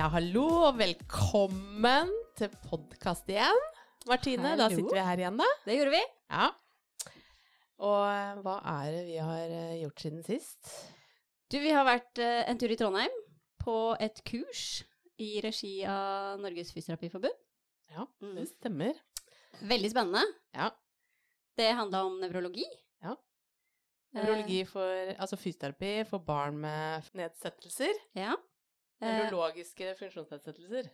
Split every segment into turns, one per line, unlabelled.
Ja, hallo og velkommen til podkast igjen. Martine, da sitter vi her igjen, da.
Det gjorde vi.
Ja. Og eh, hva er det vi har eh, gjort siden sist?
Du, vi har vært eh, en tur i Trondheim på et kurs i regi av Norges Fysioterapiforbund.
Ja,
Mm.
det stemmer.
Veldig spennende.
Ja.
Det handla om nevrologi.
Ja. Nevrologi for Altså fysioterapi for barn med nedsettelser.
ja. Eh,
Nevrologiske funksjonsnedsettelser.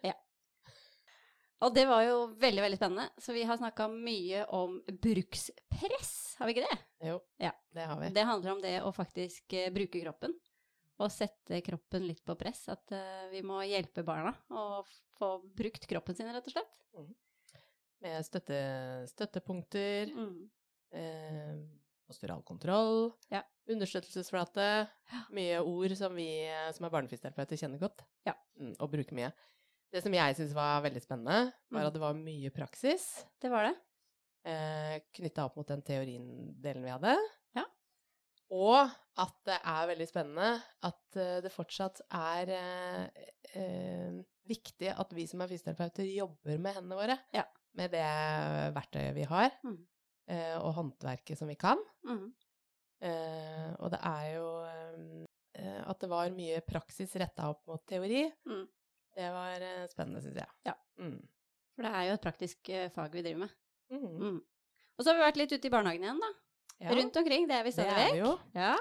og det var jo veldig, veldig spennende. Så vi har snakka mye om brukspress, har vi ikke det?
Jo,
Ja.
det har vi.
Det handler om det å faktisk eh, bruke kroppen. Og sette kroppen litt på press. At uh, vi må hjelpe barna å få brukt kroppen sin, rett og slett.
Med støtte, støttepunkter,
Mm.
eh, postural kontroll,
Ja.
understøttelsesflate. Mye ord som vi som er barnefysioterapeuter kjenner godt.
Ja.
Mm, og bruker mye. Det som jeg syns var veldig spennende, var
Mm.
at det var mye praksis
Det var det.
eh, knytta opp mot den teorien-delen vi hadde.
Ja.
Og at det er veldig spennende at eh, det fortsatt er eh, eh, viktig at vi som er fysioterapeuter, jobber med hendene våre.
Ja.
Med det verktøyet vi har,
Mm.
Eh, og håndverket som vi kan.
Mm.
Eh, og det er jo eh, at det var mye praksis retta opp mot teori.
Mm.
Det var eh, spennende, syns jeg.
Ja.
Mm.
For det er jo et praktisk eh, fag vi driver med.
Mm.
Mm. Og så har vi vært litt ute i barnehagen igjen, da.
Ja,
Rundt omkring. Det er vi
det
stadig
er
vekk.
jo.
Ja.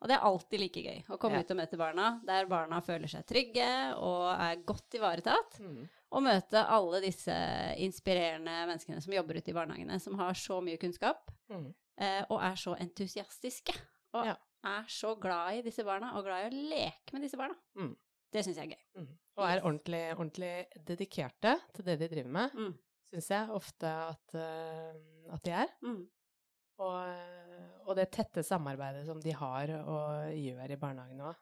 Og det er alltid like gøy å komme
Ja.
ut og møte barna, der barna føler seg trygge og er godt ivaretatt.
Mm.
Og møte alle disse inspirerende menneskene som jobber ute i barnehagene, som har så mye kunnskap,
Mm.
eh, og er så entusiastiske. Og
Ja.
er så glad i disse barna, og glad i å leke med disse barna.
Mm.
Det syns jeg er gøy.
Mm. Og er ordentlig, ordentlig dedikerte til det de driver med,
Mm.
syns jeg ofte at, uh, at de er.
Mm.
Og, og det tette samarbeidet som de har og gjør i barnehagen òg.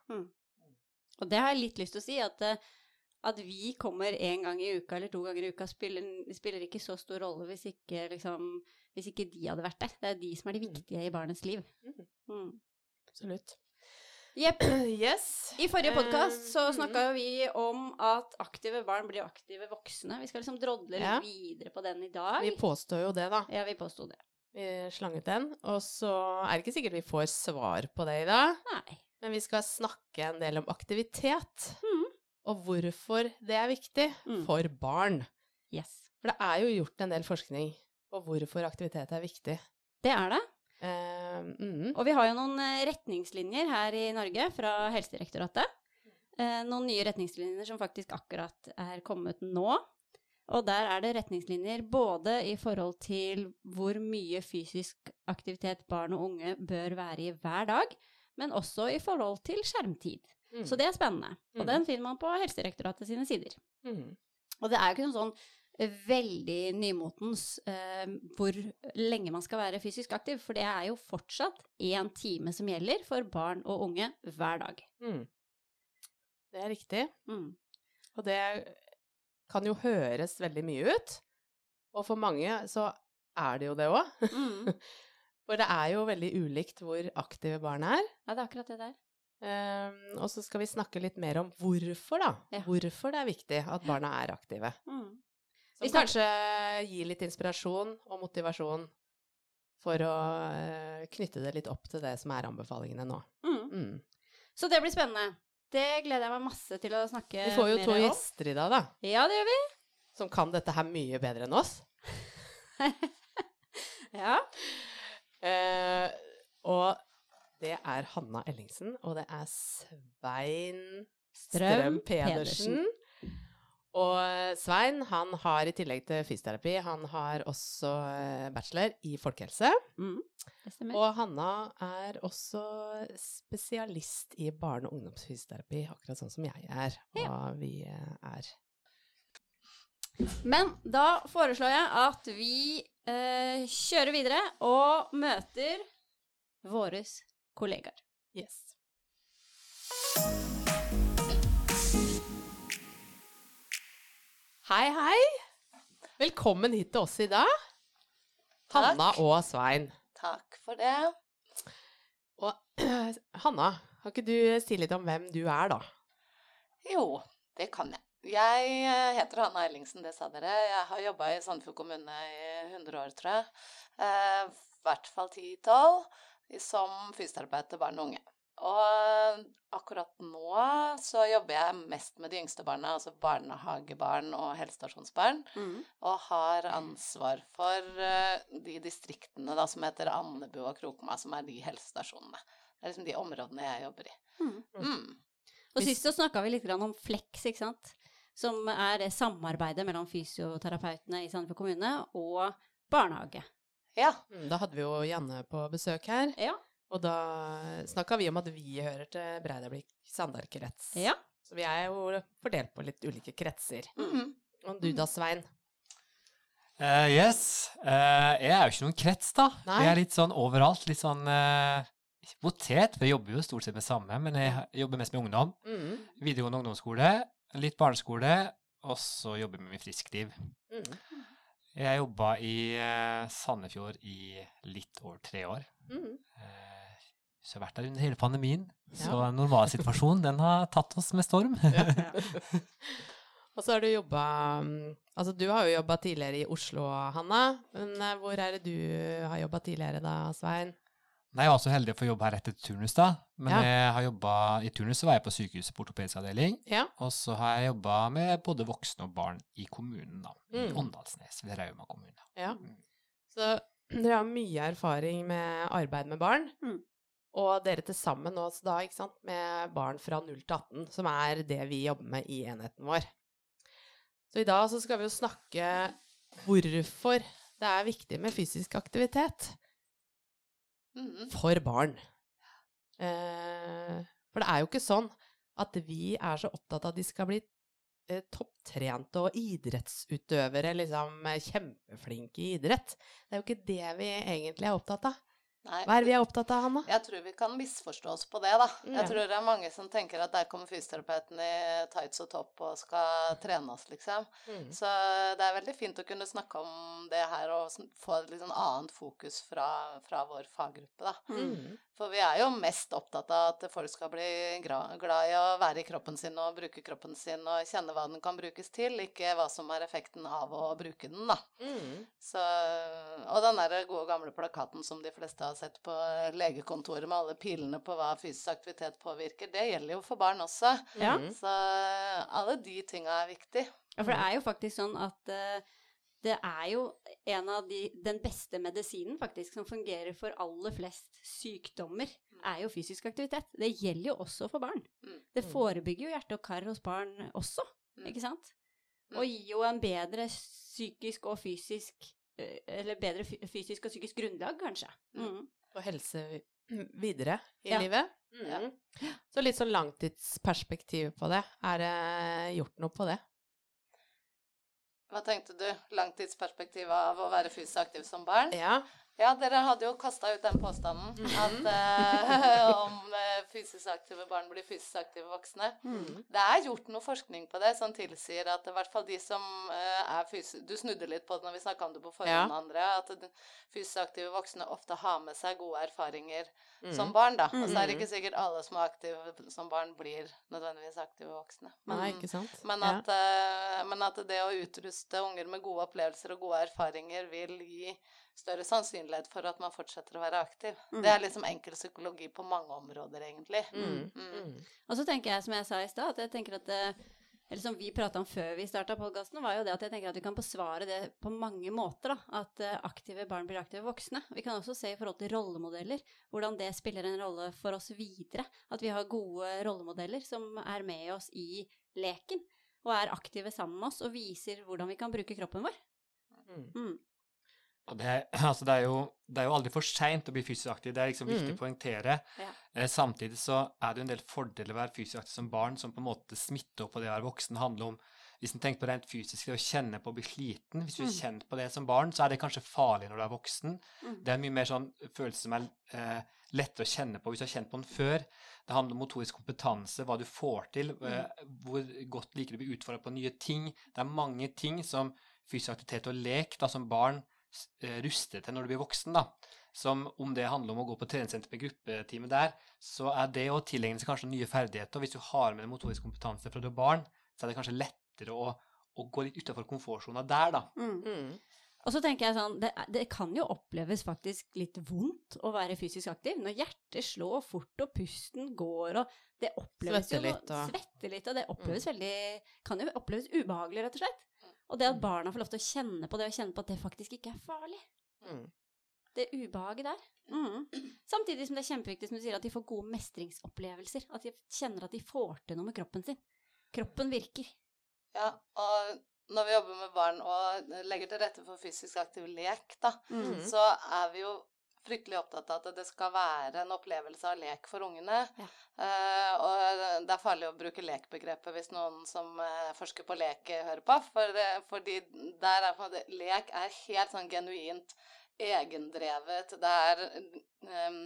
Og det har jeg litt lyst til å si, at, eh, at vi kommer en gang i uka eller to ganger i uka, spiller, spiller ikke så stor rolle hvis ikke, liksom, hvis ikke de hadde vært der. Det er de som er de viktige i barnets liv.
Mhm.
Mm.
Absolutt.
Jepp.
Yes.
I forrige podkast så snakka jo vi om at aktive barn blir aktive voksne. Vi skal liksom drodle litt
Ja.
videre på den i dag.
Vi påstår jo det, da.
Ja, vi påsto det.
Vi slanget den. Og så er det ikke sikkert vi får svar på det i dag,
Nei.
men vi skal snakke en del om aktivitet. Og hvorfor det er viktig
Mm.
for barn.
Yes.
For det er jo gjort en del forskning på hvorfor aktivitet er viktig.
Det er det.
Eh, mm.
Og vi har jo noen eh, retningslinjer her i Norge fra Helsedirektoratet. Eh, noen nye retningslinjer som faktisk akkurat er kommet nå. Og der er det retningslinjer både i forhold til hvor mye fysisk aktivitet barn og unge bør være i hver dag, men også i forhold til skjermtid.
Mm.
Så det er spennende. Og
Mm.
den finner man på Helsedirektoratet sine sider.
Mm.
Og det er jo ikke noe sånn eh, veldig nymotens eh, hvor lenge man skal være fysisk aktiv, for det er jo fortsatt én time som gjelder for barn og unge hver dag.
Mm. Det er riktig.
Mm.
Og det kan jo høres veldig mye ut. Og for mange så er det jo det òg.
Mm.
For det er jo veldig ulikt hvor aktive barn er.
Ja, det er akkurat det der.
Um, og så skal vi snakke litt mer om hvorfor, da.
Ja.
Hvorfor det er viktig at barna er aktive.
Mm.
Som
Vi
kanskje gir litt inspirasjon og motivasjon for å uh, knytte det litt opp til det som er anbefalingene nå.
Mm.
Mm.
Så det blir spennende. Det gleder jeg meg masse til å snakke
Vi får jo to
om.
gjester i dag, da,
Ja, det gjør vi.
som kan dette her mye bedre enn oss.
Ja.
Uh, og det er Hanna Ellingsen, og det er Svein
Strøm
Strøm Pedersen. Og eh, Svein han har i tillegg til fysioterapi, han har også eh, bachelor i folkehelse.
Mm.
Og Hanna er også spesialist i barne- og ungdomsfysioterapi, akkurat sånn som jeg er, og vi eh, er.
Men da foreslår jeg at vi eh, kjører videre og møter våre kollegaer.
Yes. Hei, hei. Velkommen hit til oss i dag. Hanna og Svein.
Takk for det.
Og Hanna, kan ikke du si litt om hvem du er, da?
Jo, Det kan jeg. Jeg eh, heter Hanna Ellingsen, det sa dere. Jeg har jobba i Sandefjord kommune i 100 år, tror jeg. Eh, I hvert fall 10-12 som fysioterapeut til barn og unge. Og akkurat nå så jobber jeg mest med de yngste barna, altså barnehagebarn og helsestasjonsbarn.
Mm.
Og har ansvar for eh, de distriktene da, som heter Andebu og Krokma, som er de helsestasjonene. Det er liksom de områdene jeg jobber i.
Mm.
Mm.
Og sist så snakka vi litt om Flex, ikke sant. Som er samarbeidet mellom fysioterapeutene i Sandefjord kommune og barnehage.
Ja.
Mm, Da hadde vi jo Janne på besøk her,
Ja.
og da snakka vi om at vi hører til Breidablikk Sandarkrets.
ja.
Så vi er jo fordelt på litt ulike kretser.
Mhm.
Og du da, Svein?
Uh, yes. Uh, jeg er jo ikke noen krets, da.
Nei.
Jeg er litt sånn overalt. Litt sånn uh, potet, for jeg jobber jo stort sett med samme, men jeg jobber mest med ungdom.
Mm.
Videregående ungdomsskole, litt barneskole, og så jobber jeg med min friskliv.
Mm.
Jeg jobba i eh, Sandefjord i litt over tre år.
Mm.
Eh, så jeg har vært der under hele pandemien. Så
Ja.
normalsituasjonen, den har tatt oss med storm.
Ja. Og så har du jobba Altså, du har jo jobba tidligere i Oslo, Hanna. Men eh, hvor er det du har jobba tidligere da, Svein?
Nei, jeg var så heldig å få jobbe her etter turnus, da. Men
Ja.
jeg har jobbet, i turnus så var jeg på sykehuset på ortopedisk avdeling.
Ja.
Og så har jeg jobba med både voksne og barn i kommunen, da. I
Mm.
Åndalsnes ved Rauma kommune.
ja.
Mm.
Så dere har mye erfaring med arbeid med barn.
Mm.
Og dere til sammen nå, så da, ikke sant, med barn fra 0 til 18, som er det vi jobber med i enheten vår. Så i dag så skal vi jo snakke hvorfor det er viktig med fysisk aktivitet. For barn. Eh, for det er jo ikke sånn at vi er så opptatt av at de skal bli eh, topptrente og idrettsutøvere, liksom kjempeflinke i idrett. Det er jo ikke det vi egentlig er opptatt av.
Nei.
Hva er det vi er opptatt av, Hanna?
Jeg tror vi kan misforstå oss på det, da.
Mm.
Jeg tror det er mange som tenker at der kommer fysioterapeuten i tights og topp og skal trene oss, liksom.
Mm.
Så det er veldig fint å kunne snakke om det her og få et litt sånn annet fokus fra, fra vår faggruppe, da.
Mm.
For vi er jo mest opptatt av at folk skal bli glad i å være i kroppen sin og bruke kroppen sin og kjenne hva den kan brukes til, ikke hva som er effekten av å bruke den, da.
Mm.
Så, og den der gode gamle plakaten som de fleste har sett på legekontoret med alle pilene på hva fysisk aktivitet påvirker, det gjelder jo for barn også.
Ja.
Mm.
Så alle de tinga er viktig.
Ja, for det er jo faktisk sånn at uh, det er jo en av de Den beste medisinen faktisk som fungerer for aller flest sykdommer, er jo fysisk aktivitet. Det gjelder jo også for barn.
Mm.
Det
Mm.
forebygger jo hjerte og kar hos barn også,
Mm.
ikke sant?
Mm.
Og gir jo en bedre psykisk og fysisk Eller bedre fysisk og psykisk grunnlag, kanskje. Mm.
Og helse videre i
Ja.
livet. Mm. Så litt sånn langtidsperspektiv på det. Er det gjort noe på det?
Hva tenkte du? Langtidsperspektivet av å være fysisk aktiv som barn?
Ja.
Ja, dere hadde jo kasta ut den påstanden
Mhm.
at eh, om eh, fysisk aktive barn blir fysisk aktive voksne.
Mm.
Det er gjort noe forskning på det som tilsier at i hvert fall de som eh, er fysisk Du snudde litt på det når vi snakka om det på
Ja.
Andre. At fysisk aktive voksne ofte har med seg gode erfaringer
Mm.
som barn, da. Og så er det
Mhm.
ikke sikkert alle som er aktive som barn, blir nødvendigvis aktive voksne.
Nei, ikke sant?
Men at, eh, men at det å utruste unger med gode opplevelser og gode erfaringer vil gi større sannsynlighet for at man fortsetter å være aktiv.
Mm.
Det er liksom enkel psykologi på mange områder, egentlig.
Mm.
Mm.
Mm.
Og så tenker jeg, som jeg sa i stad, at jeg tenker at det, eller som vi prata om før vi starta podkasten, var jo det at jeg tenker at vi kan besvare det på mange måter. da, At eh, aktive barn blir aktive voksne. Vi kan også se i forhold til rollemodeller, hvordan det spiller en rolle for oss videre. At vi har gode rollemodeller som er med oss i leken, og er aktive sammen med oss og viser hvordan vi kan bruke kroppen vår.
Mm.
Mm.
Det, er- altså det, er jo, det er jo aldri for seint å bli fysisk aktiv. Det er liksom viktig
Mm.
å poengtere.
Ja.
Eh, samtidig så er det jo en del fordeler å være fysisk aktiv som barn, som på en måte smitter opp på det å være voksen. Handler om Hvis en tenker på rent fysisk, det å kjenne på å bli sliten Hvis du
Mm.
kjent på det som barn, så er det kanskje farlig når du er voksen.
Mm.
Det er mye mer sånn følelse som er eh, lettere å kjenne på hvis du har kjent på den før. Det handler om motorisk kompetanse, hva du får til, eh, hvor godt liker du å bli utfordret på nye ting. Det er mange ting som fysisk aktivitet og lek da, som barn eh, til når du blir voksen. da. Som om det handler om å gå på treningssenter med gruppetime der, så er det å tilegne seg kanskje nye ferdigheter. Hvis du har med deg motorisk kompetanse fra du er barn, så er det kanskje lettere å, å gå litt utafor komfortsona der, da.
Mm.
Mm.
Og så tenker jeg sånn, det, det kan jo oppleves faktisk litt vondt å være fysisk aktiv. Når hjertet slår fort og pusten går og det oppleves
Svetter
jo
litt, og-
Svette litt, og det oppleves veldig Kan jo oppleves ubehagelig, rett og slett. Og det at barna får lov til å kjenne på det, og kjenne på at det faktisk ikke er farlig.
Mm.
Det ubehaget der. Mm. Samtidig som det er kjempeviktig som du sier, at de får gode mestringsopplevelser. At de kjenner at de får til noe med kroppen sin. Kroppen virker.
Ja, og når vi jobber med barn og legger til rette for fysisk aktiv lek, da,
Mm.
så er vi jo fryktelig opptatt av at det skal være en opplevelse av lek for ungene.
Ja.
Uh, og det er farlig å bruke lekbegrepet hvis noen som uh, forsker på lek, eh, hører på. For, eh, fordi der er Lek er helt sånn genuint egendrevet. Det er um,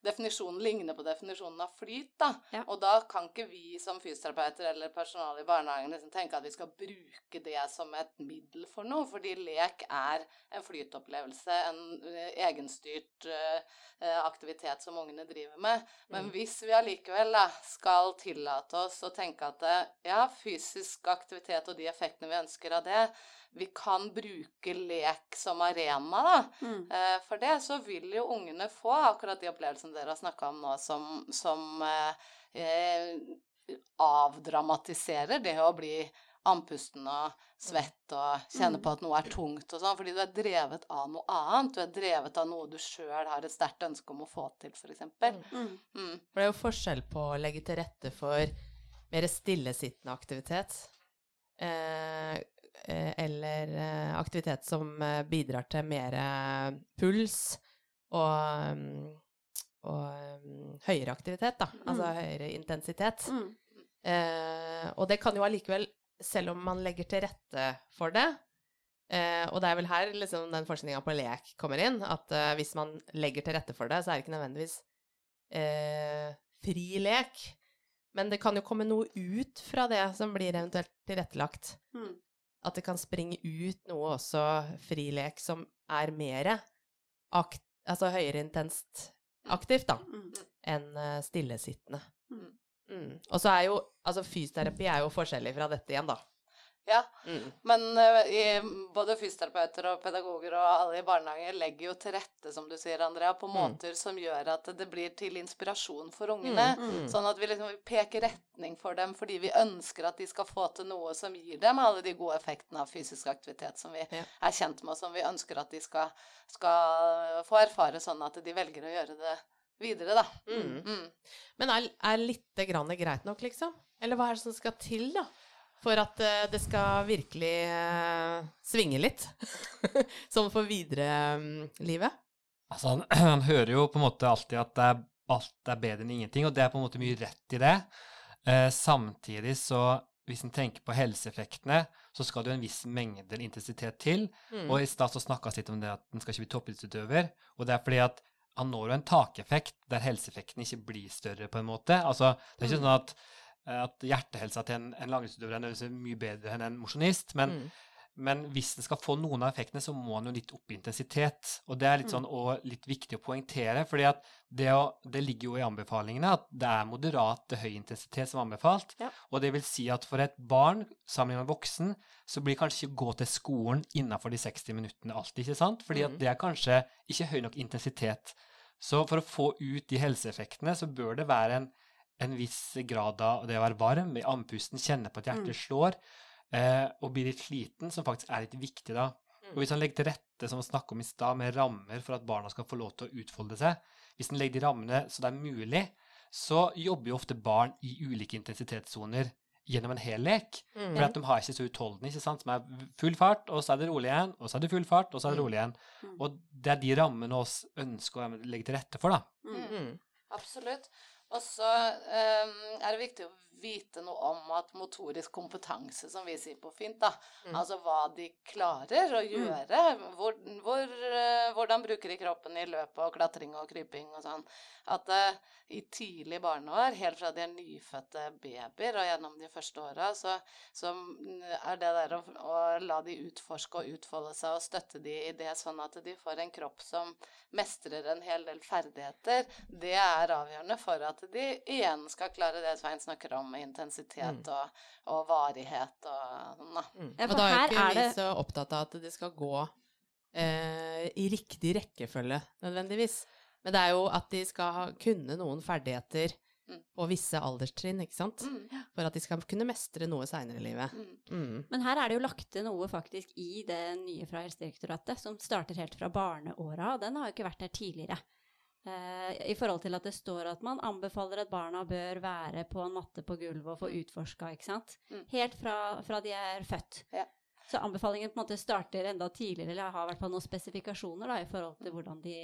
Definisjonen ligner på definisjonen av flyt, da.
Ja.
Og da kan ikke vi som fysioterapeuter eller personale i barnehagen liksom tenke at vi skal bruke det som et middel for noe, fordi lek er en flytopplevelse, en eh, egenstyrt eh, aktivitet som ungene driver med. Men
Mm.
hvis vi allikevel da, skal tillate oss å tenke at ja, fysisk aktivitet og de effektene vi ønsker av det, vi kan bruke lek som arena, da.
Mm.
Eh, For det så vil jo ungene få akkurat de opplevelsene dere har snakka om nå, som, som eh, eh, avdramatiserer det å bli andpusten og svett og kjenne
Mm.
på at noe er tungt og sånn, fordi du er drevet av noe annet. Du er drevet av noe du sjøl har et sterkt ønske om å få til, f.eks.
Mm.
Mm.
Mm.
For det er jo forskjell på å legge til rette for mer stillesittende aktivitet, eh, eh, eller eh, aktivitet som eh, bidrar til mer eh, puls og, mm, og mm, høyere aktivitet, da. Altså
Mm.
høyere intensitet.
Mm.
Eh, og det kan jo allikevel, selv om man legger til rette for det eh, Og det er vel her liksom den forskninga på lek kommer inn, at eh, hvis man legger til rette for det, så er det ikke nødvendigvis eh, fri lek. Men det kan jo komme noe ut fra det som blir eventuelt tilrettelagt.
Mm.
At det kan springe ut noe også frilek som er mer akt, altså høyere intenst aktivt, da
Mm.
enn eh, stillesittende.
Mm.
Mm. Og så er jo Altså, fysioterapi er jo forskjellig fra dette igjen, da.
Ja,
Mm.
men uh, i, både fysioterapeuter og pedagoger og alle i barnehager legger jo til rette, som du sier, Andrea, på
Mm.
måter som gjør at det blir til inspirasjon for ungene.
Mm.
Sånn at vi liksom peker retning for dem fordi vi ønsker at de skal få til noe som gir dem alle de gode effektene av fysisk aktivitet som vi
Ja.
er kjent med, og som vi ønsker at de skal, skal få erfare sånn at de velger å gjøre det videre, da.
Mm.
Mm.
Men er, er lite grann greit nok, liksom? Eller hva er det som skal til, da? For at eh, det skal virkelig eh, svinge litt? sånn for videre mm, livet?
Altså, han, han hører jo på en måte alltid at det er, alt er bedre enn ingenting, og det er på en måte mye rett i det. Eh, samtidig så, hvis en tenker på helseeffektene, så skal det jo en viss mengde intensitet til.
Mm.
Og i stad så snakka vi litt om det at en skal ikke bli toppidrettsutøver, og det er fordi at han når jo en takeffekt der helseeffekten ikke blir større, på en måte. Altså, det er ikke
Mm.
sånn at, at hjertehelsa til en, en langrennsutøver er mye bedre enn en mosjonist, men
Mm.
men hvis den skal få noen av effektene, så må den jo litt opp i intensitet. Og det er litt
Mm.
sånn og litt viktig å poengtere, fordi det, det ligger jo i anbefalingene at det er moderat til høy intensitet som er anbefalt.
Ja.
Og det vil si at for et barn sammenlignet med voksen, så blir kanskje ikke gå til skolen innenfor de 60 minuttene alltid, ikke sant? Fordi at
Mm.
det er kanskje ikke høy nok intensitet. Så for å få ut de helseeffektene, så bør det være en, en viss grad av det å være varm, i andpusten, kjenne på at hjertet
Mm.
slår, eh, og bli litt sliten, som faktisk er litt viktig da.
Mm.
Og hvis han legger til rette, som vi snakket om i stad, med rammer for at barna skal få lov til å utfolde seg, hvis han legger de rammene så det er mulig, så jobber jo ofte barn i ulike intensitetssoner gjennom en hel lek.
Mm.
For at de har ikke så utholdende, ikke sant, som er full fart, og så er det rolig igjen, og så er det full fart, og så er det
Mm.
rolig igjen.
Mm.
Og det er de rammene oss ønsker å legge til rette for, da.
Mm.
Mm.
Absolutt. Og så um, er det viktig å vite noe om at motorisk kompetanse, som vi sier på fint, da,
Mm.
altså hva de klarer å gjøre, hvor, hvor, uh, hvordan bruker de kroppen i løpet og klatring og kryping og sånn, at uh, i tidlig barneår, helt fra de er nyfødte babyer og gjennom de første åra, så, så mm, er det der å, å la de utforske og utfolde seg og støtte de i det, sånn at de får en kropp som mestrer en hel del ferdigheter, det er avgjørende for at at de igjen skal klare det Svein snakker om, intensitet
Mm.
og, og varighet og sånn, da.
Mm.
Ja,
og da er ikke
er
vi
det-
så opptatt av at det skal gå eh, i riktig rekkefølge nødvendigvis. Men det er jo at de skal ha, kunne noen ferdigheter
Mm.
på visse alderstrinn, ikke sant?
Mm.
For at de skal kunne mestre noe seinere i livet.
Mm.
Mm.
Men her er det jo lagt til noe faktisk i det nye fra Helsedirektoratet, som starter helt fra barneåra, og den har jo ikke vært der tidligere. Eh, I forhold til at det står at man anbefaler at barna bør være på en matte på gulvet og få utforska, ikke sant.
Mm.
Helt fra, fra de er født.
Ja.
Så anbefalingen på en måte starter enda tidligere, eller har i hvert fall noen spesifikasjoner da, i forhold til hvordan de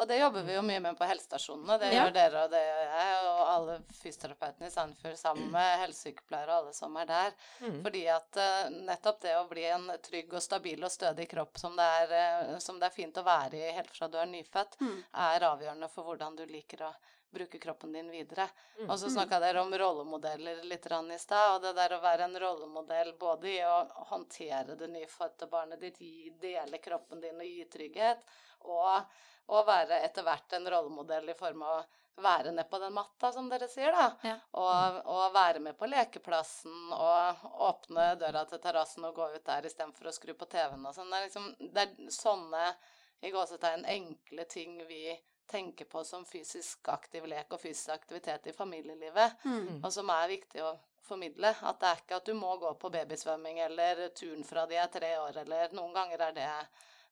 Og det jobber vi jo mye med på helsestasjonene. Det
Ja.
gjør dere, og det gjør jeg, og alle fysioterapeutene i Sandefjord sammen med helsesykepleiere og alle som er der.
Mm.
Fordi at eh, nettopp det å bli en trygg og stabil og stødig kropp som det er, eh, som det er fint å være i helt fra du er nyfødt,
Mm.
er avgjørende for hvordan du liker å bruke kroppen din videre. Og så
Mm.
snakka dere om rollemodeller litt i stad, og det der å være en rollemodell både i å håndtere det nyfødte barnet ditt, dele kroppen din og gi trygghet, og å være etter hvert en rollemodell i form av å være ned på den matta, som dere sier, da.
Ja.
Og, og være med på lekeplassen og åpne døra til terrassen og gå ut der istedenfor å skru på TV-en og sånn. Det liksom det er sånne i gåsetegn enkle ting vi tenker på som fysisk aktiv lek og fysisk aktivitet i familielivet,
Mm.
og som er viktig å formidle. At det er ikke at du må gå på babysvømming eller turn fra de er tre år, eller noen ganger er det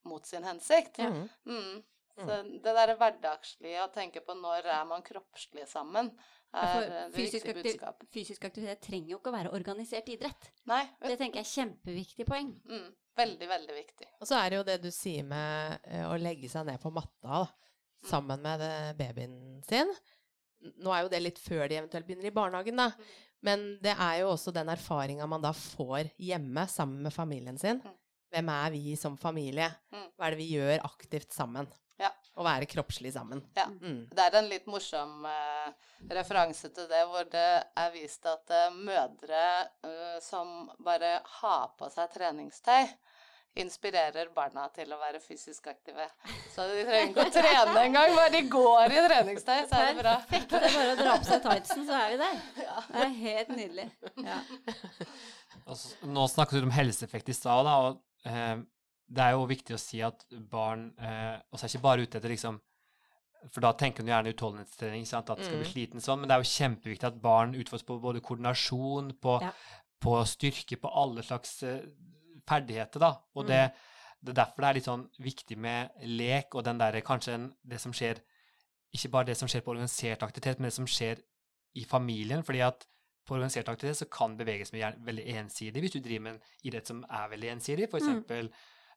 mot sin hensikt.
Ja.
Mm.
Mm. Så det derre hverdagslige å tenke på når er man kroppslig sammen, er
for
det
fysisk,
viktige
aktiv
budskap.
fysisk aktivitet trenger jo ikke å være organisert idrett.
Nei,
Det tenker jeg er kjempeviktig poeng.
mm, veldig, veldig viktig.
Og så er det jo det du sier med eh, å legge seg ned på matta da, sammen med det, babyen sin. Nå er jo det litt før de eventuelt begynner i barnehagen, da. Men det er jo også den erfaringa man da får hjemme sammen med familien sin.
Mm.
Hvem er vi som familie?
Mm.
Hva er det vi gjør aktivt sammen?
Ja.
Å være kroppslig sammen.
Ja.
Mm.
Det er en litt morsom uh, referanse til det, hvor det er vist at uh, mødre uh, som bare har på seg treningstøy, inspirerer barna til å være fysisk aktive. Så de trenger ikke å trene engang, bare de går i treningstøy, så er det bra.
Perfekt. Det er bare å dra på seg tightsen, så er vi der. Det er helt nydelig. Ja.
Altså, nå snakket du om helseeffekt i stad, da, og eh, det er jo viktig å si at barn eh, også er ikke bare ute etter liksom For da tenker du gjerne utholdenhetstrening, sant? at du skal bli
Mm.
sliten sånn, men det er jo kjempeviktig at barn utfordres på både koordinasjon, på,
Ja.
på styrke, på alle slags eh, ferdigheter, da. Og
Mm.
det, det er derfor det er litt sånn viktig med lek og den derre kanskje en, det som skjer Ikke bare det som skjer på organisert aktivitet, men det som skjer i familien. fordi at på organisert aktivitet så kan beveges med veldig ensidig hvis du driver med en idrett som er veldig ensidig, f.eks.
Mm.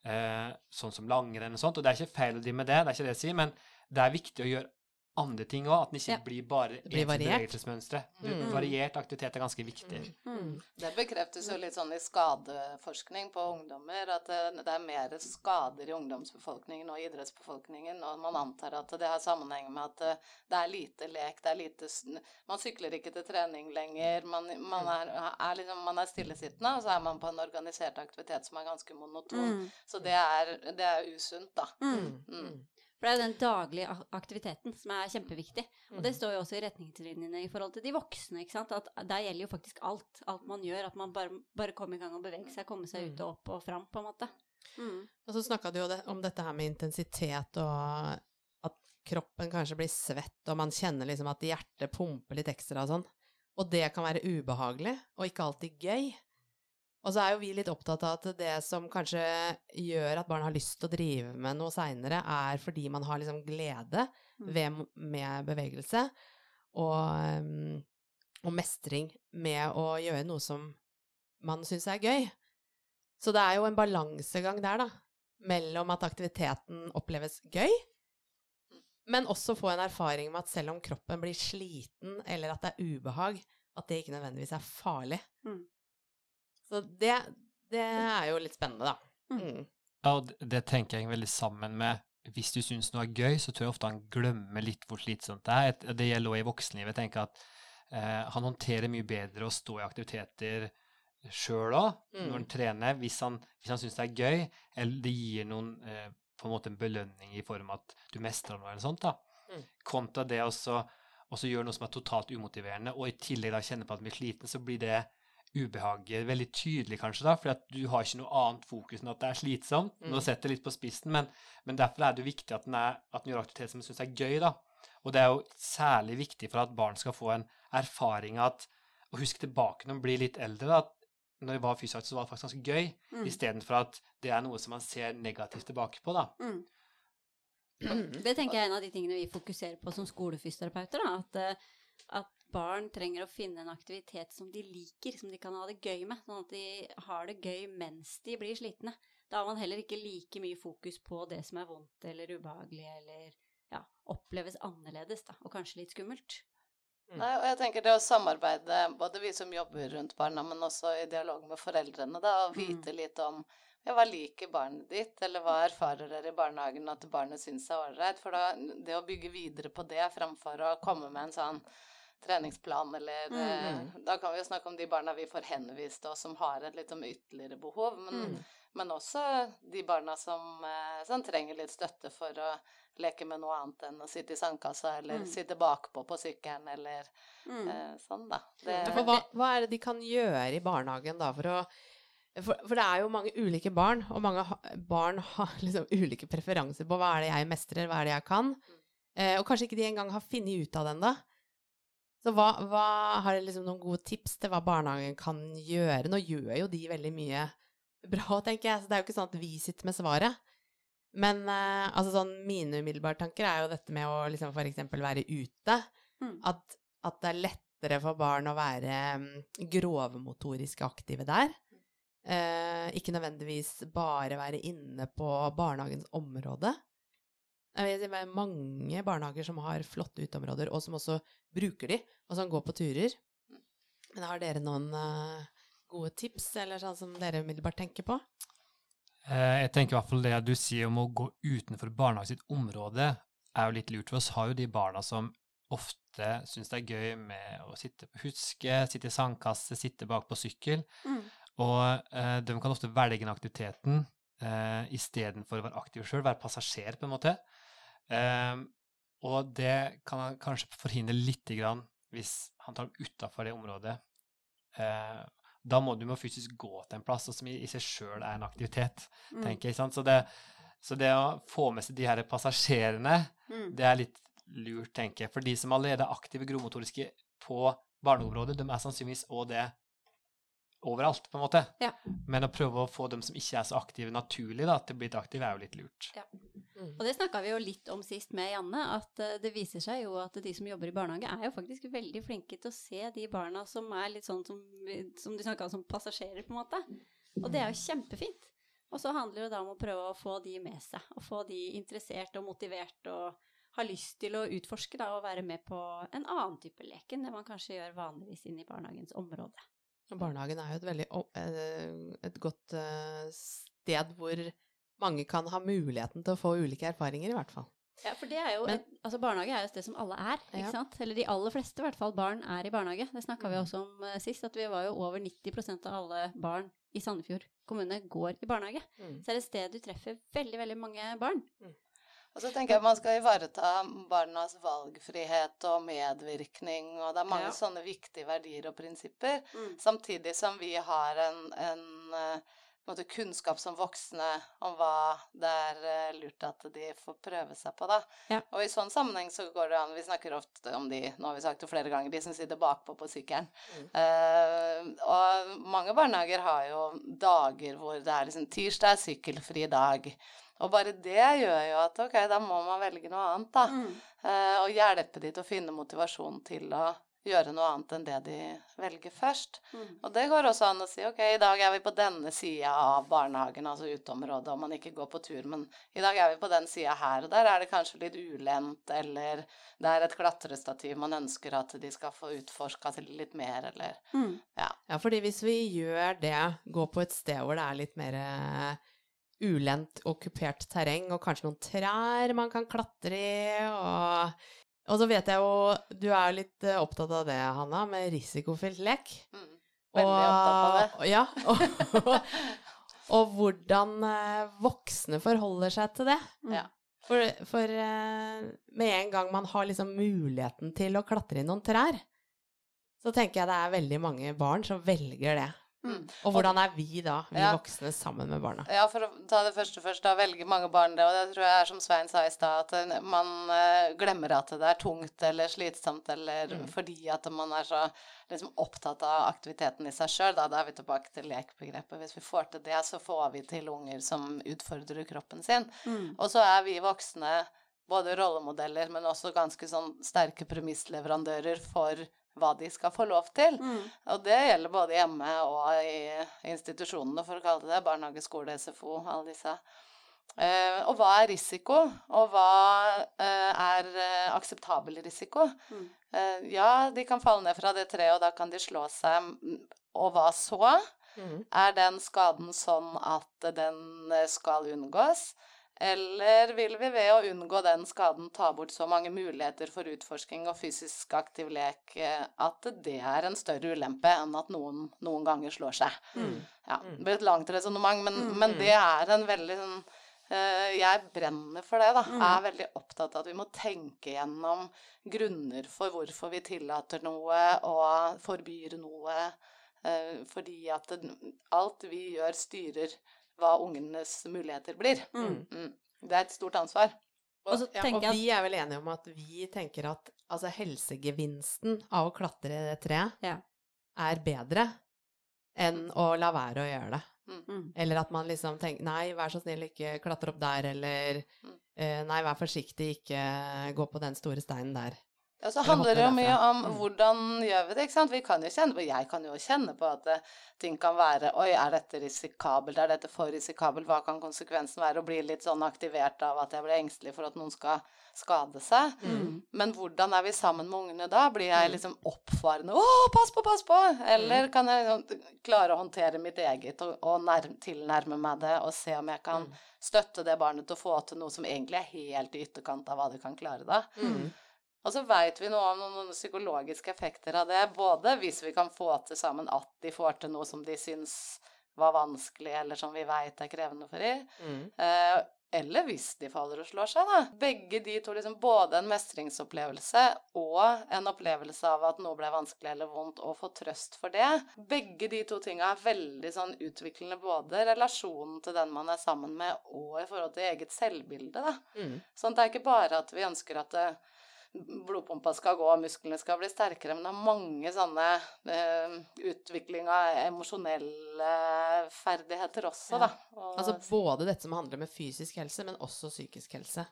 eh, sånn som langrenn og sånt. Og det er ikke feil å drive med det, det er ikke det jeg sier, men det er viktig å gjøre andre ting òg. At den ikke
Ja.
blir bare
blir variert.
Mm.
Variert aktivitet er ganske viktig.
Mm.
Det bekreftes jo litt sånn i skadeforskning på ungdommer, at det, det er mer skader i ungdomsbefolkningen og idrettsbefolkningen, og man antar at det har sammenheng med at eh, det er lite lek, det er lite Man sykler ikke til trening lenger, man, man, er, er liksom, man er stillesittende, og så er man på en organisert aktivitet som er ganske monoton.
Mm.
Så det er, det er usunt, da.
Mm.
Mm.
For det er jo den daglige aktiviteten som er kjempeviktig. Og
Mm.
det står jo også i retningslinjene i forhold til de voksne. ikke sant? At der gjelder jo faktisk alt. Alt man gjør. At man bare, bare kommer i gang og beveger seg. Komme seg ut og opp og fram, på en måte. Mm.
Og så snakka du jo om dette her med intensitet, og at kroppen kanskje blir svett, og man kjenner liksom at hjertet pumper litt ekstra og sånn. Og det kan være ubehagelig, og ikke alltid gøy. Og så er jo vi litt opptatt av at det som kanskje gjør at barn har lyst til å drive med noe seinere, er fordi man har liksom glede
Mm.
ved, med bevegelse, og, um, og mestring med å gjøre noe som man syns er gøy. Så det er jo en balansegang der, da, mellom at aktiviteten oppleves gøy, men også få en erfaring med at selv om kroppen blir sliten, eller at det er ubehag, at det ikke nødvendigvis er farlig.
Mm.
Så det, det er jo litt spennende, da.
Mm.
Mm.
Ja, og det, tenker jeg veldig sammen med Hvis du syns noe er gøy, så tror jeg ofte han glemmer litt hvor slitsomt det er. Det gjelder også i voksenlivet. Jeg tenker at eh, han håndterer mye bedre å stå i aktiviteter sjøl òg,
Mm.
når han trener, hvis han, hvis han syns det er gøy, eller det gir noen eh, på en måte en belønning i form av at du mestrer noe eller sånt, da.
Mm.
Kontra det også gjøre gjør noe som er totalt umotiverende, og i tillegg da kjenner på at du blir sliten, så blir det ubehaget veldig tydelig, kanskje, da, at du har ikke noe annet fokus enn at det er slitsomt.
Mm.
Nå setter jeg litt på spissen, men, men derfor er det jo viktig at den, er, at den gjør aktivitet som du syns er gøy, da. Og det er jo særlig viktig for at barn skal få en erfaring av at Å huske tilbake når de blir litt eldre, da, at når jeg var fysisk så var det faktisk ganske gøy,
Mm.
istedenfor at det er noe som man ser negativt tilbake på, da.
Mm. Det tenker jeg er en av de tingene vi fokuserer på som skolefysioterapeuter. At, eh, at barn trenger å finne en aktivitet som de liker, som de kan ha det gøy med. Sånn at de har det gøy mens de blir slitne. Da har man heller ikke like mye fokus på det som er vondt eller ubehagelig eller ja, oppleves annerledes, da, og kanskje litt skummelt.
Nei, og jeg tenker det å samarbeide, både vi som jobber rundt barna, men også i dialog med foreldrene, da, og vite litt om ja, hva liker barnet ditt, eller hva erfarer dere i barnehagen at barnet syns er ålreit? For da, det å bygge videre på det framfor å komme med en sånn treningsplan, eller eh, Da kan vi jo snakke om de barna vi får henvist, og som har et litt om ytterligere behov, men, men også de barna som, eh, som trenger litt støtte for å leke med noe annet enn å sitte i sandkassa, eller
Mm.
sitte bakpå på sykkelen, eller
Mm.
eh, sånn, da. Det,
Ja, hva, hva er det de kan gjøre i barnehagen da for å for, for det er jo mange ulike barn, og mange ha, barn har liksom ulike preferanser på hva er det jeg mestrer, hva er det jeg kan. Eh, og kanskje ikke de engang har funnet ut av det ennå. Så hva, hva har dere liksom noen gode tips til hva barnehagen kan gjøre? Nå gjør jo de veldig mye bra, tenker jeg, så det er jo ikke sånn at vi sitter med svaret. Men eh, altså sånn mine umiddelbare tanker er jo dette med å liksom for eksempel være ute.
Mm.
At, at det er lettere for barn å være mm, grovmotorisk aktive der. Eh, ikke nødvendigvis bare være inne på barnehagens område. Det er mange barnehager som har flotte uteområder, og som også bruker de, og som går på turer. Men har dere noen eh, gode tips, eller sånn som dere umiddelbart tenker på?
Eh, Jeg tenker i hvert fall det du sier om å gå utenfor barnehagen sitt område, er jo litt lurt. For oss har jo de barna som ofte syns det er gøy med å sitte på huske, sitte i sandkasse, sitte bak på sykkel.
Mm.
Og eh, de kan ofte velge den aktiviteten eh, istedenfor å være aktiv sjøl, være passasjer, på en måte. Eh, og det kan han kanskje forhindre lite grann hvis han tar utafor det området. Eh, da må du må fysisk gå til en plass, og som i, i seg sjøl er en aktivitet,
Mm.
tenker jeg. sant? Så det, så det å få med seg de her passasjerene,
Mm.
det er litt lurt, tenker jeg. For de som allerede er aktive gromotoriske på barneområdet, de er sannsynligvis òg det overalt, på en måte.
Ja.
Men å prøve å få dem som ikke er så aktive naturlig, da, til å bli aktive, er jo litt lurt.
Og det snakka vi jo litt om sist med Janne, at eh, det viser seg jo at de som jobber i barnehage, er jo faktisk veldig flinke til å se de barna som er litt sånn som, som du snakka om som passasjerer, på en måte. Og det er jo kjempefint. Og så handler det da om å prøve å få de med seg, og få de interessert og motivert og har lyst til å utforske da, og være med på en annen type lek enn det man kanskje gjør vanligvis inne i barnehagens område.
Barnehagen er jo et veldig eh, et godt eh, sted hvor mange kan ha muligheten til å få ulike erfaringer, i hvert fall.
Ja, for det er jo,
Men-
altså barnehage er jo et sted som alle er, ikke
Ja.
sant? Eller de aller fleste i hvert fall barn er i barnehage. Det snakka vi også om eh, sist, at vi var jo over 90% av alle barn i Sandefjord kommune går i barnehage.
Mm.
Så er det et sted du treffer veldig, veldig mange barn.
Og så tenker jeg man skal ivareta barnas valgfrihet og medvirkning, og det er mange
Ja.
sånne viktige verdier og prinsipper.
Mm.
Samtidig som vi har en, en, eh, en kunnskap som voksne om hva det er eh, lurt at de får prøve seg på, da.
Ja.
Og i sånn sammenheng så går det an Vi snakker ofte om de, nå har vi sagt det flere ganger, de som sitter bakpå på sykkelen.
Mm.
Uh, og mange barnehager har jo dager hvor det er liksom tirsdag er sykkelfri dag. Og bare det gjør jo at ok, da må man velge noe annet, da.
Mm.
Eh, og hjelpe de til å finne motivasjon til å gjøre noe annet enn det de velger først.
Mm.
Og det går også an å si ok, i dag er vi på denne sida av barnehagen, altså uteområdet, og man ikke går på tur, men i dag er vi på den sida her, og der er det kanskje litt ulendt, eller det er et klatrestativ man ønsker at de skal få utforska litt mer, eller
Mm.
Ja, fordi hvis vi gjør det, gå på et sted hvor det er litt mer eh, ulendt okkupert terreng, og kanskje noen trær man kan klatre i, og, og så vet jeg jo, du er jo litt eh, opptatt av det, Hanna, med risikofylt lek.
mm, Veldig opptatt av det.
Ja, og, og hvordan eh, voksne forholder seg til det.
Ja.
For, for eh, med en gang man har liksom muligheten til å klatre i noen trær, så tenker jeg det er veldig mange barn som velger det.
Mm.
Og hvordan er vi da, vi
Ja.
voksne, sammen med barna?
Ja, for å ta det første først, da velger mange barn det, og det tror jeg er som Svein sa i stad, at eh, man eh, glemmer at det er tungt eller slitsomt, eller
Mm.
fordi at man er så liksom opptatt av aktiviteten i seg sjøl, da, da er vi tilbake til lekbegrepet. Hvis vi får til det, så får vi til unger som utfordrer kroppen sin.
Mm.
Og så er vi voksne både rollemodeller, men også ganske sånn sterke premissleverandører for hva de skal få lov til.
Mm.
Og det gjelder både hjemme og i institusjonene, for å kalle det det. Barnehage, skole, SFO, alle disse. Uh, og hva er risiko, og hva uh, er eh, akseptabel risiko?
Mm.
Uh, ja, de kan falle ned fra det treet, og da kan de slå seg, mm, og hva så?
Mm.
Er den skaden sånn at den skal unngås? Eller vil vi ved å unngå den skaden ta bort så mange muligheter for utforsking og fysisk aktiv lek eh, at det er en større ulempe enn at noen noen ganger slår seg?
Mm.
Ja,
Mm.
det blir et langt resonnement, men,
Mm.
men det er en veldig sånn eh, Jeg brenner for det, da.
Mm.
Jeg er veldig opptatt av at vi må tenke gjennom grunner for hvorfor vi tillater noe og forbyr noe. eh, fordi at alt vi gjør, styrer hva ungenes muligheter blir.
Mm.
Mm. Det er et stort ansvar.
Og så
Ja, og vi er vel enige om at vi tenker at altså, helsegevinsten av å klatre i det treet
Ja.
er bedre enn å la være å gjøre det.
mm.
Eller at man liksom tenker Nei, vær så snill, ikke klatre opp der, eller
Mm.
eh, Nei, vær forsiktig, ikke gå på den store steinen der.
Ja, så handler det jo mye om
Mm.
hvordan gjør vi det, ikke sant. Vi kan jo kjenne på, jeg kan jo kjenne på at eh, ting kan være Oi, er dette risikabelt? Er dette for risikabelt? Hva kan konsekvensen være? Å bli litt sånn aktivert av at jeg blir engstelig for at noen skal skade seg.
Mm.
Men hvordan er vi sammen med ungene da? Blir jeg
Mm.
liksom oppfarende 'Å, pass på, pass på!' Eller kan jeg liksom klare å håndtere mitt eget og, og nærme, tilnærme meg det og se om jeg kan
Mm.
støtte det barnet til å få til noe som egentlig er helt i ytterkant av hva det kan klare da?
Mm.
Og så veit vi noe om noen, psykologiske effekter av det, både hvis vi kan få til sammen at de får til noe som de syns var vanskelig, eller som vi veit er krevende for dem,
Mm.
eh, eller hvis de faller og slår seg, da. Begge de to, liksom både en mestringsopplevelse og en opplevelse av at noe ble vanskelig eller vondt, og få trøst for det. Begge de to tinga er veldig sånn utviklende, både relasjonen til den man er sammen med, og i forhold til eget selvbilde, da.
Mm.
Sånn det er ikke bare at vi ønsker at eh, blodpumpa skal gå og musklene skal bli sterkere, men det er mange sånne uh, utvikling av emosjonelle ferdigheter også,
Ja.
da. Og,
Altså både dette som handler med fysisk helse, men også psykisk helse.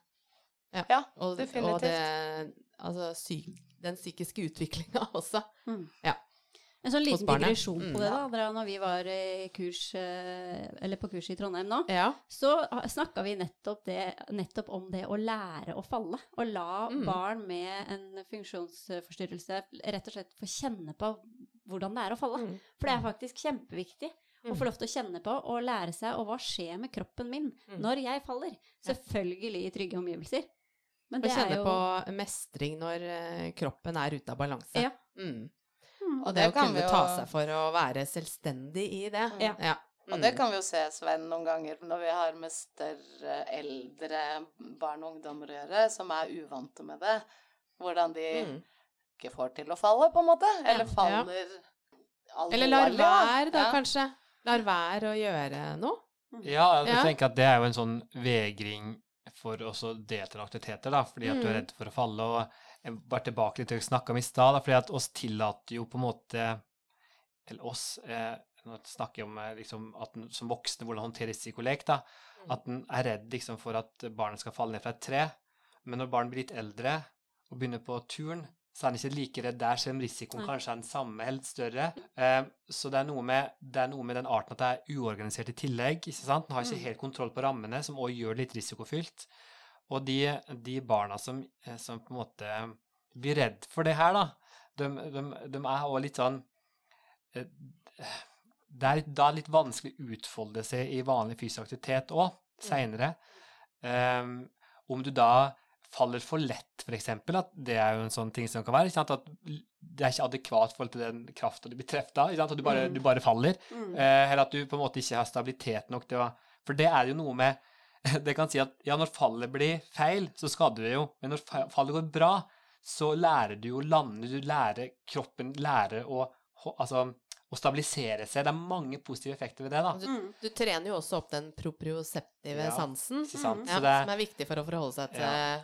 ja,
Og,
definitivt.
og det, altså syk, den psykiske utviklinga også.
En sånn liten digresjon
Mm.
på det, da. Når vi var i kurs, eh, eller på kurs i Trondheim nå,
Ja.
så snakka vi nettopp, det, nettopp om det å lære å falle. Å la
Mm.
barn med en funksjonsforstyrrelse rett og slett få kjenne på hvordan det er å falle.
Mm.
For det er faktisk kjempeviktig å
Mm.
få lov til å kjenne på og lære seg og hva skjer med kroppen min
Mm.
når jeg faller. Selvfølgelig i trygge omgivelser. Men
Å
det er
kjenne
jo
på mestring når eh, kroppen er ute av balanse.
Ja.
Mm.
Mm.
Og det,
det
å kunne
vi
ta
jo-
seg for å være selvstendig i det.
Ja.
Ja.
Og
Mm.
det kan vi jo se, Sven, noen ganger når vi har med større, eldre barn og ungdommer å gjøre, som er uvante med det. Hvordan de
Mm.
ikke får til å falle, på en måte. Eller
Ja.
faller alvorlig.
Eller lar være, da,
Ja.
kanskje. Lar være å gjøre noe.
Ja, jeg
Ja.
tenker at det er jo en sånn vegring for også å delta i aktiviteter, da, fordi at du er
Mm.
redd for å falle. og jeg Bare tilbake litt til det snakke snakka om i stad, fordi at oss tillater jo på en måte Eller oss eh, Nå snakker jeg om eh, liksom, at en som voksne hvordan håndtere risikolek. da,
Mm.
At en er redd liksom, for at barnet skal falle ned fra et tre. Men når barn blir litt eldre og begynner på turn, så er en ikke like redd der, selv om risikoen kanskje er den samme, eller større. Eh, så det er, med, det er noe med den arten at det er uorganisert i tillegg. ikke sant? Den har ikke
Mm.
helt kontroll på rammene, som også gjør det litt risikofylt. Og de, de barna som, eh, som på en måte blir redd for det her, da, de, de, de er også litt sånn eh, Det er da litt vanskelig å utfolde seg i vanlig fysisk aktivitet òg, seinere. Um, om du da faller for lett, f.eks., at det er jo en sånn ting som kan være. At det er ikke adekvat forhold til den krafta du blir truffet av. At du bare,
Mm.
du bare faller.
Mm.
Eh, eller at du på en måte ikke har stabilitet nok til å For det er jo noe med det kan si at ja, når fallet blir feil, så skader det jo. Men når fallet går bra, så lærer du å lande, du lærer kroppen lærer å, altså, å stabilisere seg. Det er mange positive effekter ved det, da.
Du,
Mm.
du trener jo også opp den proprioseptive
Ja,
sansen,
sant?
ja,
det,
som er viktig for å forholde seg til
Ja.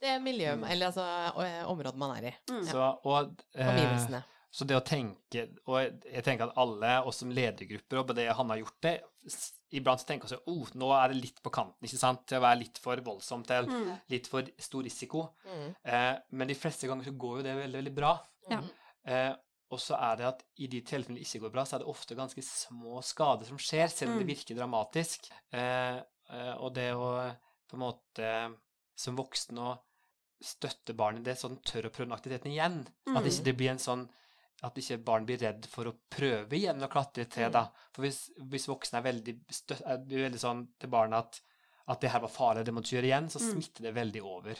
det miljøet,
Mm.
eller altså området man er i.
Mm.
så, og, eh,
Omgivelsene.
Så det å tenke Og jeg tenker at alle oss som ledergrupper, og det han har gjort det Iblant tenker vi at oh, nå er det litt på kanten ikke sant? til å være litt for voldsomt, til
Mm.
litt for stor risiko.
Mm.
Eh, men de fleste ganger så går jo det veldig, veldig bra.
Ja.
Eh, og så er det at i de tilfellene det ikke går bra, så er det ofte ganske små skader som skjer, selv om det
Mm.
virker dramatisk. Eh, eh, og det å på en måte som voksen å støtte barnet i det, så den tør å prøve den aktiviteten igjen. At
Mm.
ikke det blir en sånn at ikke barn blir redd for å prøve igjen å klatre i et tre,
Mm.
da. For hvis, hvis voksne er veldig, støt, er veldig sånn til barna at, at det her var farlig, det må du gjøre igjen, så
Mm.
smitter det veldig over.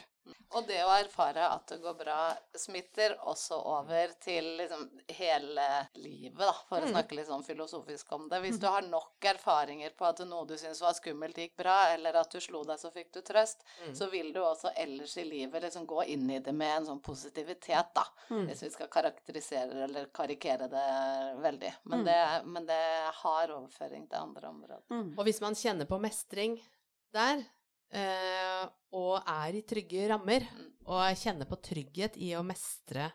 Og det å erfare at det går bra, smitter også over til liksom hele livet, da, for å
Mm.
snakke litt sånn filosofisk om det. Hvis du har nok erfaringer på at noe du syns var skummelt, gikk bra, eller at du slo deg, så fikk du trøst,
Mm.
så vil du også ellers i livet liksom gå inn i det med en sånn positivitet, da.
Mm.
Hvis vi skal karakterisere eller karikere det veldig. Men,
Mm.
det, men det har overføring til andre områder.
Mm.
Og hvis man kjenner på mestring der, eh, og er i trygge rammer,
Mm.
og kjenner på trygghet i å mestre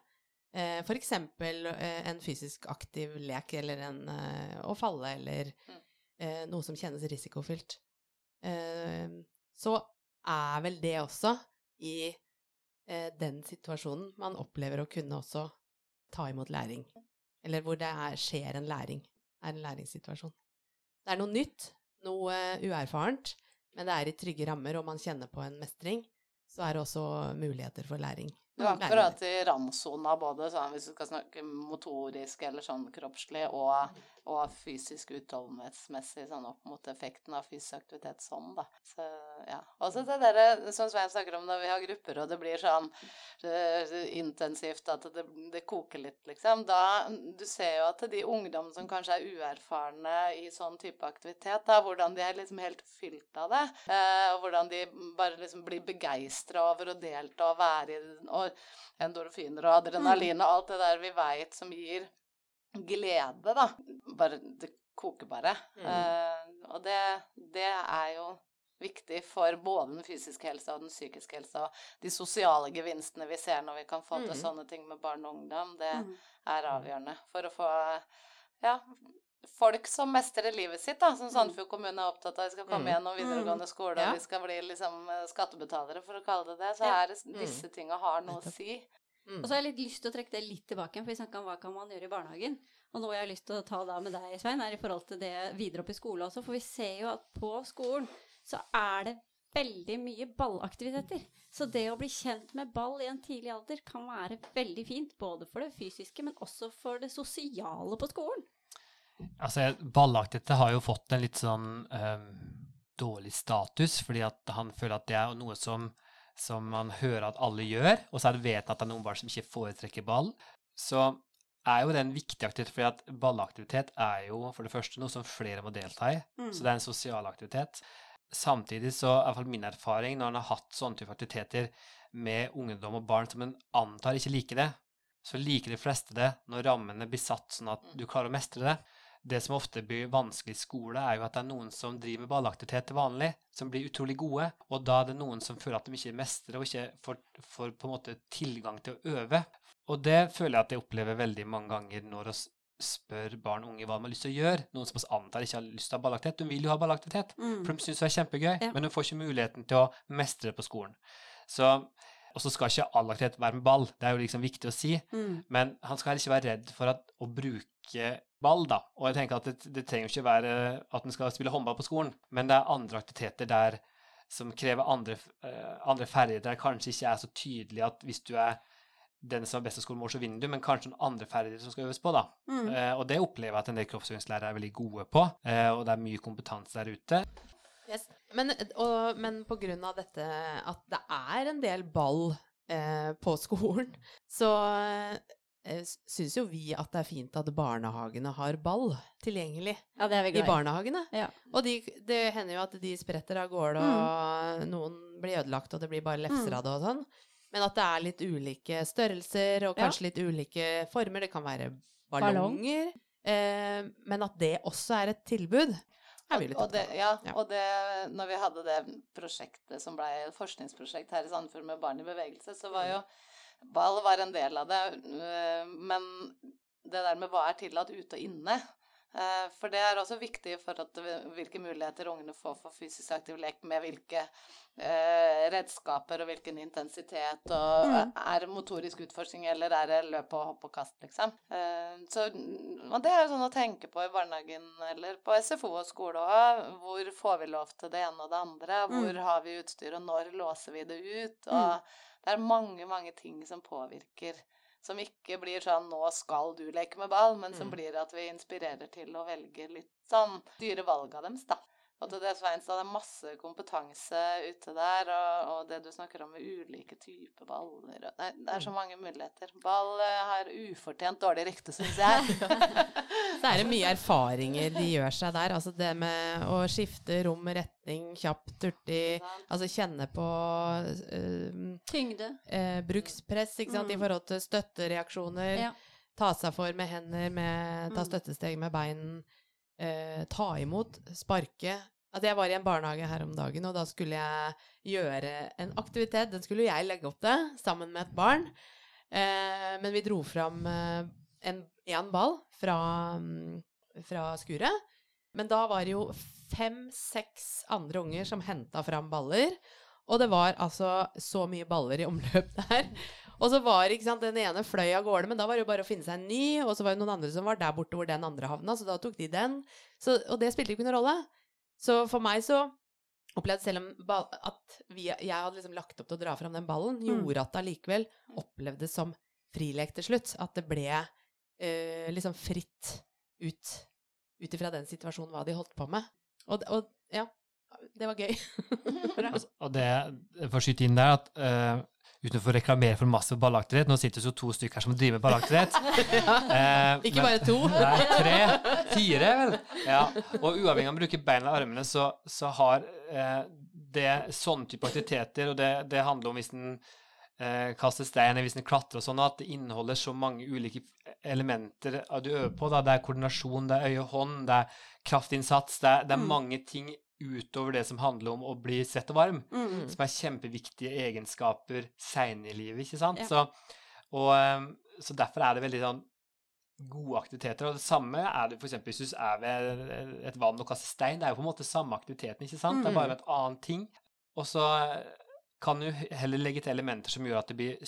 eh, f.eks. Eh, en fysisk aktiv lek, eller en eh, å falle, eller
Mm.
eh, noe som kjennes risikofylt, eh, så er vel det også i eh, den situasjonen man opplever å kunne også ta imot læring. Eller hvor det er, skjer en læring. Er en læringssituasjon. Det er noe nytt, noe uerfarent, men det er i trygge rammer, og man kjenner på en mestring, så er det også muligheter for læring.
Du er akkurat i randsona både sånn, hvis du skal snakke motorisk eller sånn kroppslig, og, og fysisk utholdenhetsmessig, sånn opp mot effekten av fysisk aktivitet sånn, da. Så, ja. Og så det derre som Svein snakker om når vi har grupper, og det blir sånn eh, intensivt at det, det koker litt, liksom. Da Du ser jo at de ungdom som kanskje er uerfarne i sånn type aktivitet, da, hvordan de er liksom helt fylt av det, eh, og hvordan de bare liksom blir begeistra over å delta og være i og endorfiner og adrenalin og alt det der vi veit som gir glede, da. Bare Det koker bare.
Mm.
Uh, og det, det er jo viktig for både den fysiske helsa og den psykiske helsa. Og de sosiale gevinstene vi ser når vi kan få til
Mm.
sånne ting med barn og ungdom, det
Mm.
er avgjørende for å få ja, folk som mestrer livet sitt, da, som Sandefjord kommune er opptatt av. Vi skal komme
Mm.
gjennom videregående skole, og vi skal bli liksom eh, skattebetalere, for å kalle det det. Så er det, disse tinga har noe å si.
Mm.
Og så har jeg litt lyst til å trekke det litt tilbake, for vi snakka om hva kan man gjøre i barnehagen. Og noe jeg har lyst til å ta da med deg, Svein, er i forhold til det videre opp i skole også. For vi ser jo at på skolen så er det veldig mye ballaktiviteter. Så det å bli kjent med ball i en tidlig alder kan være veldig fint. Både for det fysiske, men også for det sosiale på skolen.
Altså, ballaktighet har jo fått en litt sånn um, dårlig status, fordi at han føler at det er noe som, som man hører at alle gjør, og så er det vedtatt er noen barn som ikke foretrekker ball. Så er jo det en viktig aktivitet, fordi at ballaktivitet er jo for det første noe som flere må delta i,
Mm.
så det er en sosial aktivitet. Samtidig så er iallfall min erfaring når en har hatt sånne type aktiviteter med ungdom og barn som en antar ikke liker det, så liker de fleste det når rammene blir satt sånn at du klarer å mestre det. Det som ofte blir vanskelig i skole, er jo at det er noen som driver med ballaktivitet til vanlig, som blir utrolig gode, og da er det noen som føler at de ikke mestrer og ikke får, får på en måte tilgang til å øve. Og det føler jeg at jeg opplever veldig mange ganger når vi spør barn og unge hva de har lyst til å gjøre. Noen som oss antar ikke har lyst til å ha ballaktivitet. De vil jo ha ballaktivitet,
Mm.
for de syns det er kjempegøy,
Ja.
men de får ikke muligheten til å mestre det på skolen. Så, og så skal ikke all aktivitet være med ball, det er jo liksom viktig å si.
Mm.
Men han skal heller ikke være redd for at, å bruke ball, da. Og jeg tenker at det, det trenger ikke være at en skal spille håndball på skolen, men det er andre aktiviteter der som krever andre, uh, andre ferdigheter, Det kanskje ikke er så tydelig at hvis du er den som er best av skolen, så vinner du, men kanskje noen andre ferdigheter som skal øves på, da.
Mm.
Uh, og det opplever jeg at en del kroppsøvingslærere er veldig gode på, uh, og det er mye kompetanse der ute.
Yes. Men, og, men på grunn av dette at det er en del ball eh, på skolen, så syns jo vi at det er fint at barnehagene har ball tilgjengelig
Ja, det vi
i barnehagene.
Ja.
Og de, det hender jo at de spretter av gårde, og noen blir ødelagt, og det blir bare lefser
Mm.
av det og sånn. Men at det er litt ulike størrelser, og
Ja.
kanskje litt ulike former. Det kan være
Ballong.
ballonger. Eh, men at det også er et tilbud,
og, og det, ja,
Ja.
og det, når vi hadde det prosjektet som ble forskningsprosjekt her i Sandefjord med barn i bevegelse, så var jo ball var en del av det. øh, Men det der med hva er tillatt ute og inne eh, For det er også viktig for at, hvilke muligheter ungene får for fysisk aktiv lek, med hvilke eh, redskaper og hvilken intensitet, og
Mm.
er det motorisk utforskning, eller er det løp og hopp og kast, liksom. Eh, Så og det er jo sånn å tenke på i barnehagen eller på SFO og skole òg. Hvor får vi lov til det ene og det andre? Hvor
Mm.
har vi utstyr, og når låser vi det ut? Og det er mange, mange ting som påvirker. Som ikke blir sånn 'nå skal du leke med ball', men som
Mm.
blir at vi inspirerer til å velge litt sånn dyre valg av dems, da. Og til det, Svein, så det er masse kompetanse ute der, og, og det du snakker om med ulike typer baller og det, det er så mange muligheter. Ball eh, har ufortjent dårlig rykte, syns jeg.
Så er det mye erfaringer de gjør seg der. Altså det med å skifte rom, retning, kjapt, hurtig. Altså kjenne på eh,
Tyngde.
eh, brukspress, ikke sant, i
Mm.
forhold til støttereaksjoner.
Ja.
Ta seg for med hender, med, ta
Mm.
støttesteg med bein. Eh, ta imot, sparke. At jeg var i en barnehage her om dagen, og da skulle jeg gjøre en aktivitet. Den skulle jeg legge opp til, sammen med et barn. Eh, men vi dro fram eh, en, en ball fra, mm, fra skuret. Men da var det jo fem-seks andre unger som henta fram baller. Og det var altså så mye baller i omløp der. Og så var ikke sant, den ene fløy av gårde, men da var det jo bare å finne seg en ny. Og så var det noen andre som var der borte hvor den andre havna, så da tok de den. Så, og det spilte ikke noen rolle. Så for meg så opplevde selv om ball, at vi, jeg hadde liksom lagt opp til å dra fram den ballen,
Mm.
gjorde at det allikevel opplevdes som frilek til slutt. At det ble eh, liksom fritt ut ut ifra den situasjonen hva de holdt på med. Og, og ja, det var gøy.
Og det, for å skyte inn der, at eh, uten å reklamere for masse ballaktighet Nå sitter det jo to stykker her som driver med ballaktighet. Eh,
Ikke
men-
bare to.
Nei, tre. Fire, vel. Ja. Og uavhengig av man bruker beina eller armene, så, så har eh, det sånne type aktiviteter, og det, det handler om hvis den eh, kaster stein, hvis den klatrer og sånn, at det inneholder så mange ulike elementer du øver på. Da. Det er koordinasjon, det er øye og hånd, det er kraftinnsats, det er, det er
Mm.
mange ting utover det som handler om å bli svett og varm
Mm.
som er kjempeviktige egenskaper seinere i livet, ikke sant?
Ja.
Så, og, ehm, så derfor er det veldig sånn gode aktiviteter. Og det samme er det f.eks. hvis du er ved et vann og kaster stein. Det er jo på en måte samme aktiviteten, ikke sant? Det er bare
Mm.
et annet ting. Og så kan du heller legge til elementer som gjør at det blir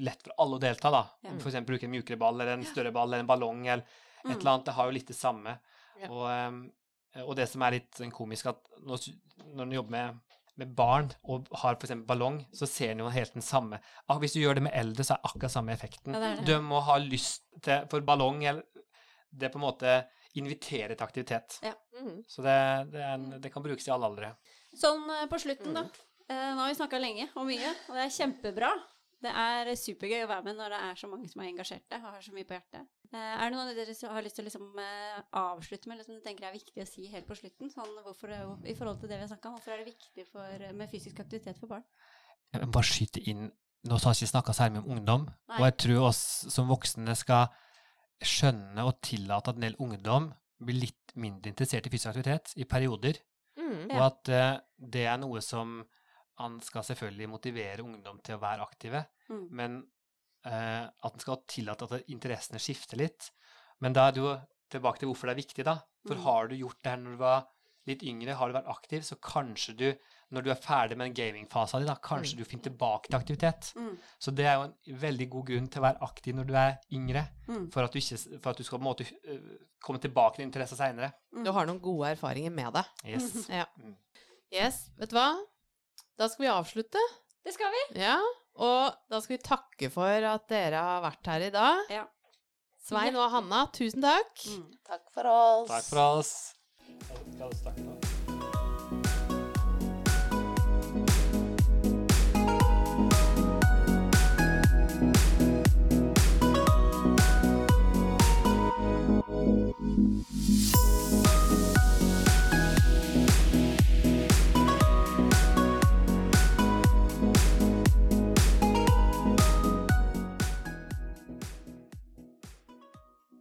lett for alle å delta, da.
Ja.
Eksempel bruke en mjukere ball eller en større ball eller en ballong eller et
Mm.
eller annet. Det har jo litt det samme.
Ja.
Og, ehm, og det som er litt sånn komisk, at når, når du jobber med, med barn og har f.eks. ballong, så ser en jo helt den samme. Ah, hvis du gjør det med eldre, så er akkurat samme effekten.
Ja, det det.
De må ha lyst til For ballong eller Det på en måte inviterer til aktivitet.
Mm.
Så det, det, er en, det kan brukes i alle aldre.
Sånn eh, på slutten, da.
Mm.
Eh, nå har vi snakka lenge og mye, og det er kjempebra. Det er supergøy å være med når det er så mange som er engasjerte og har så mye på hjertet. Eh, er det noen av dere har lyst til å liksom, eh, avslutte med, eller som du tenker er viktig å si helt på slutten? Sånn, hvorfor, I forhold til det vi har snakka om, hvorfor er det viktig for, med fysisk aktivitet for barn?
Jeg vil bare skyte inn Nå har vi ikke snakka særlig om ungdom,
Nei.
og jeg tror oss som voksne skal skjønne og tillate at en del ungdom blir litt mindre interessert i fysisk aktivitet i perioder.
Mm.
Og at uh, det er noe som han skal selvfølgelig motivere ungdom til å være aktive,
Mm.
men eh, at han skal tillate at interessene skifter litt. Men da er det jo tilbake til hvorfor det er viktig, da. For
Mm.
har du gjort det her når du var litt yngre, har du vært aktiv, så kanskje du, når du er ferdig med den gamingfasen din, da, kanskje
Mm.
du finner tilbake til aktivitet.
Mm.
Så det er jo en veldig god grunn til å være aktiv når du er yngre,
Mm.
for at du, ikke, for at du skal på en måte øh, komme tilbake til interesse seinere.
Du har noen gode erfaringer med det.
Yes.
Ja.
Mm.
Yes, vet du hva? Da skal vi avslutte.
Det skal vi.
Ja, og da skal vi takke for at dere har vært her i dag.
Ja.
Svein og Hanna, tusen takk.
Mm.
Takk for oss.
Takk for oss.